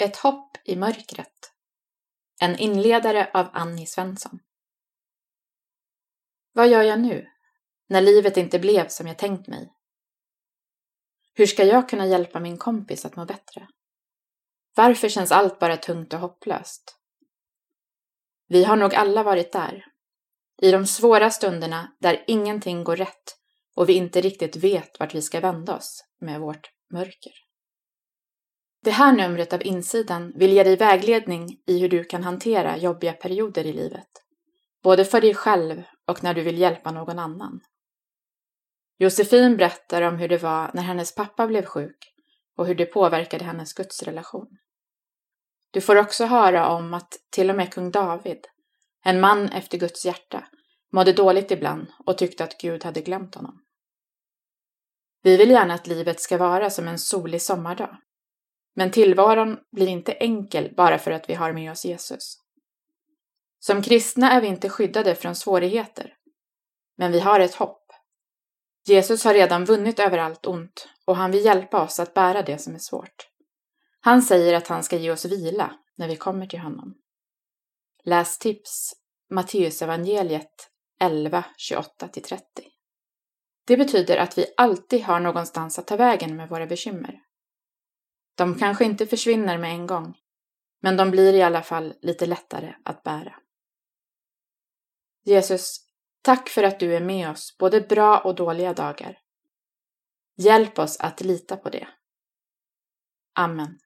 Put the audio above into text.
Ett hopp i mörkret. En inledare av Annie Svensson. Vad gör jag nu, när livet inte blev som jag tänkt mig? Hur ska jag kunna hjälpa min kompis att må bättre? Varför känns allt bara tungt och hopplöst? Vi har nog alla varit där. I de svåra stunderna där ingenting går rätt och vi inte riktigt vet vart vi ska vända oss med vårt mörker. Det här numret av Insidan vill ge dig vägledning i hur du kan hantera jobbiga perioder i livet. Både för dig själv och när du vill hjälpa någon annan. Josefin berättar om hur det var när hennes pappa blev sjuk och hur det påverkade hennes gudsrelation. Du får också höra om att till och med kung David, en man efter Guds hjärta, mådde dåligt ibland och tyckte att Gud hade glömt honom. Vi vill gärna att livet ska vara som en solig sommardag. Men tillvaron blir inte enkel bara för att vi har med oss Jesus. Som kristna är vi inte skyddade från svårigheter. Men vi har ett hopp. Jesus har redan vunnit över allt ont och han vill hjälpa oss att bära det som är svårt. Han säger att han ska ge oss vila när vi kommer till honom. Läs tips Matteusevangeliet 11, 28-30. Det betyder att vi alltid har någonstans att ta vägen med våra bekymmer. De kanske inte försvinner med en gång, men de blir i alla fall lite lättare att bära. Jesus, tack för att du är med oss både bra och dåliga dagar. Hjälp oss att lita på det. Amen.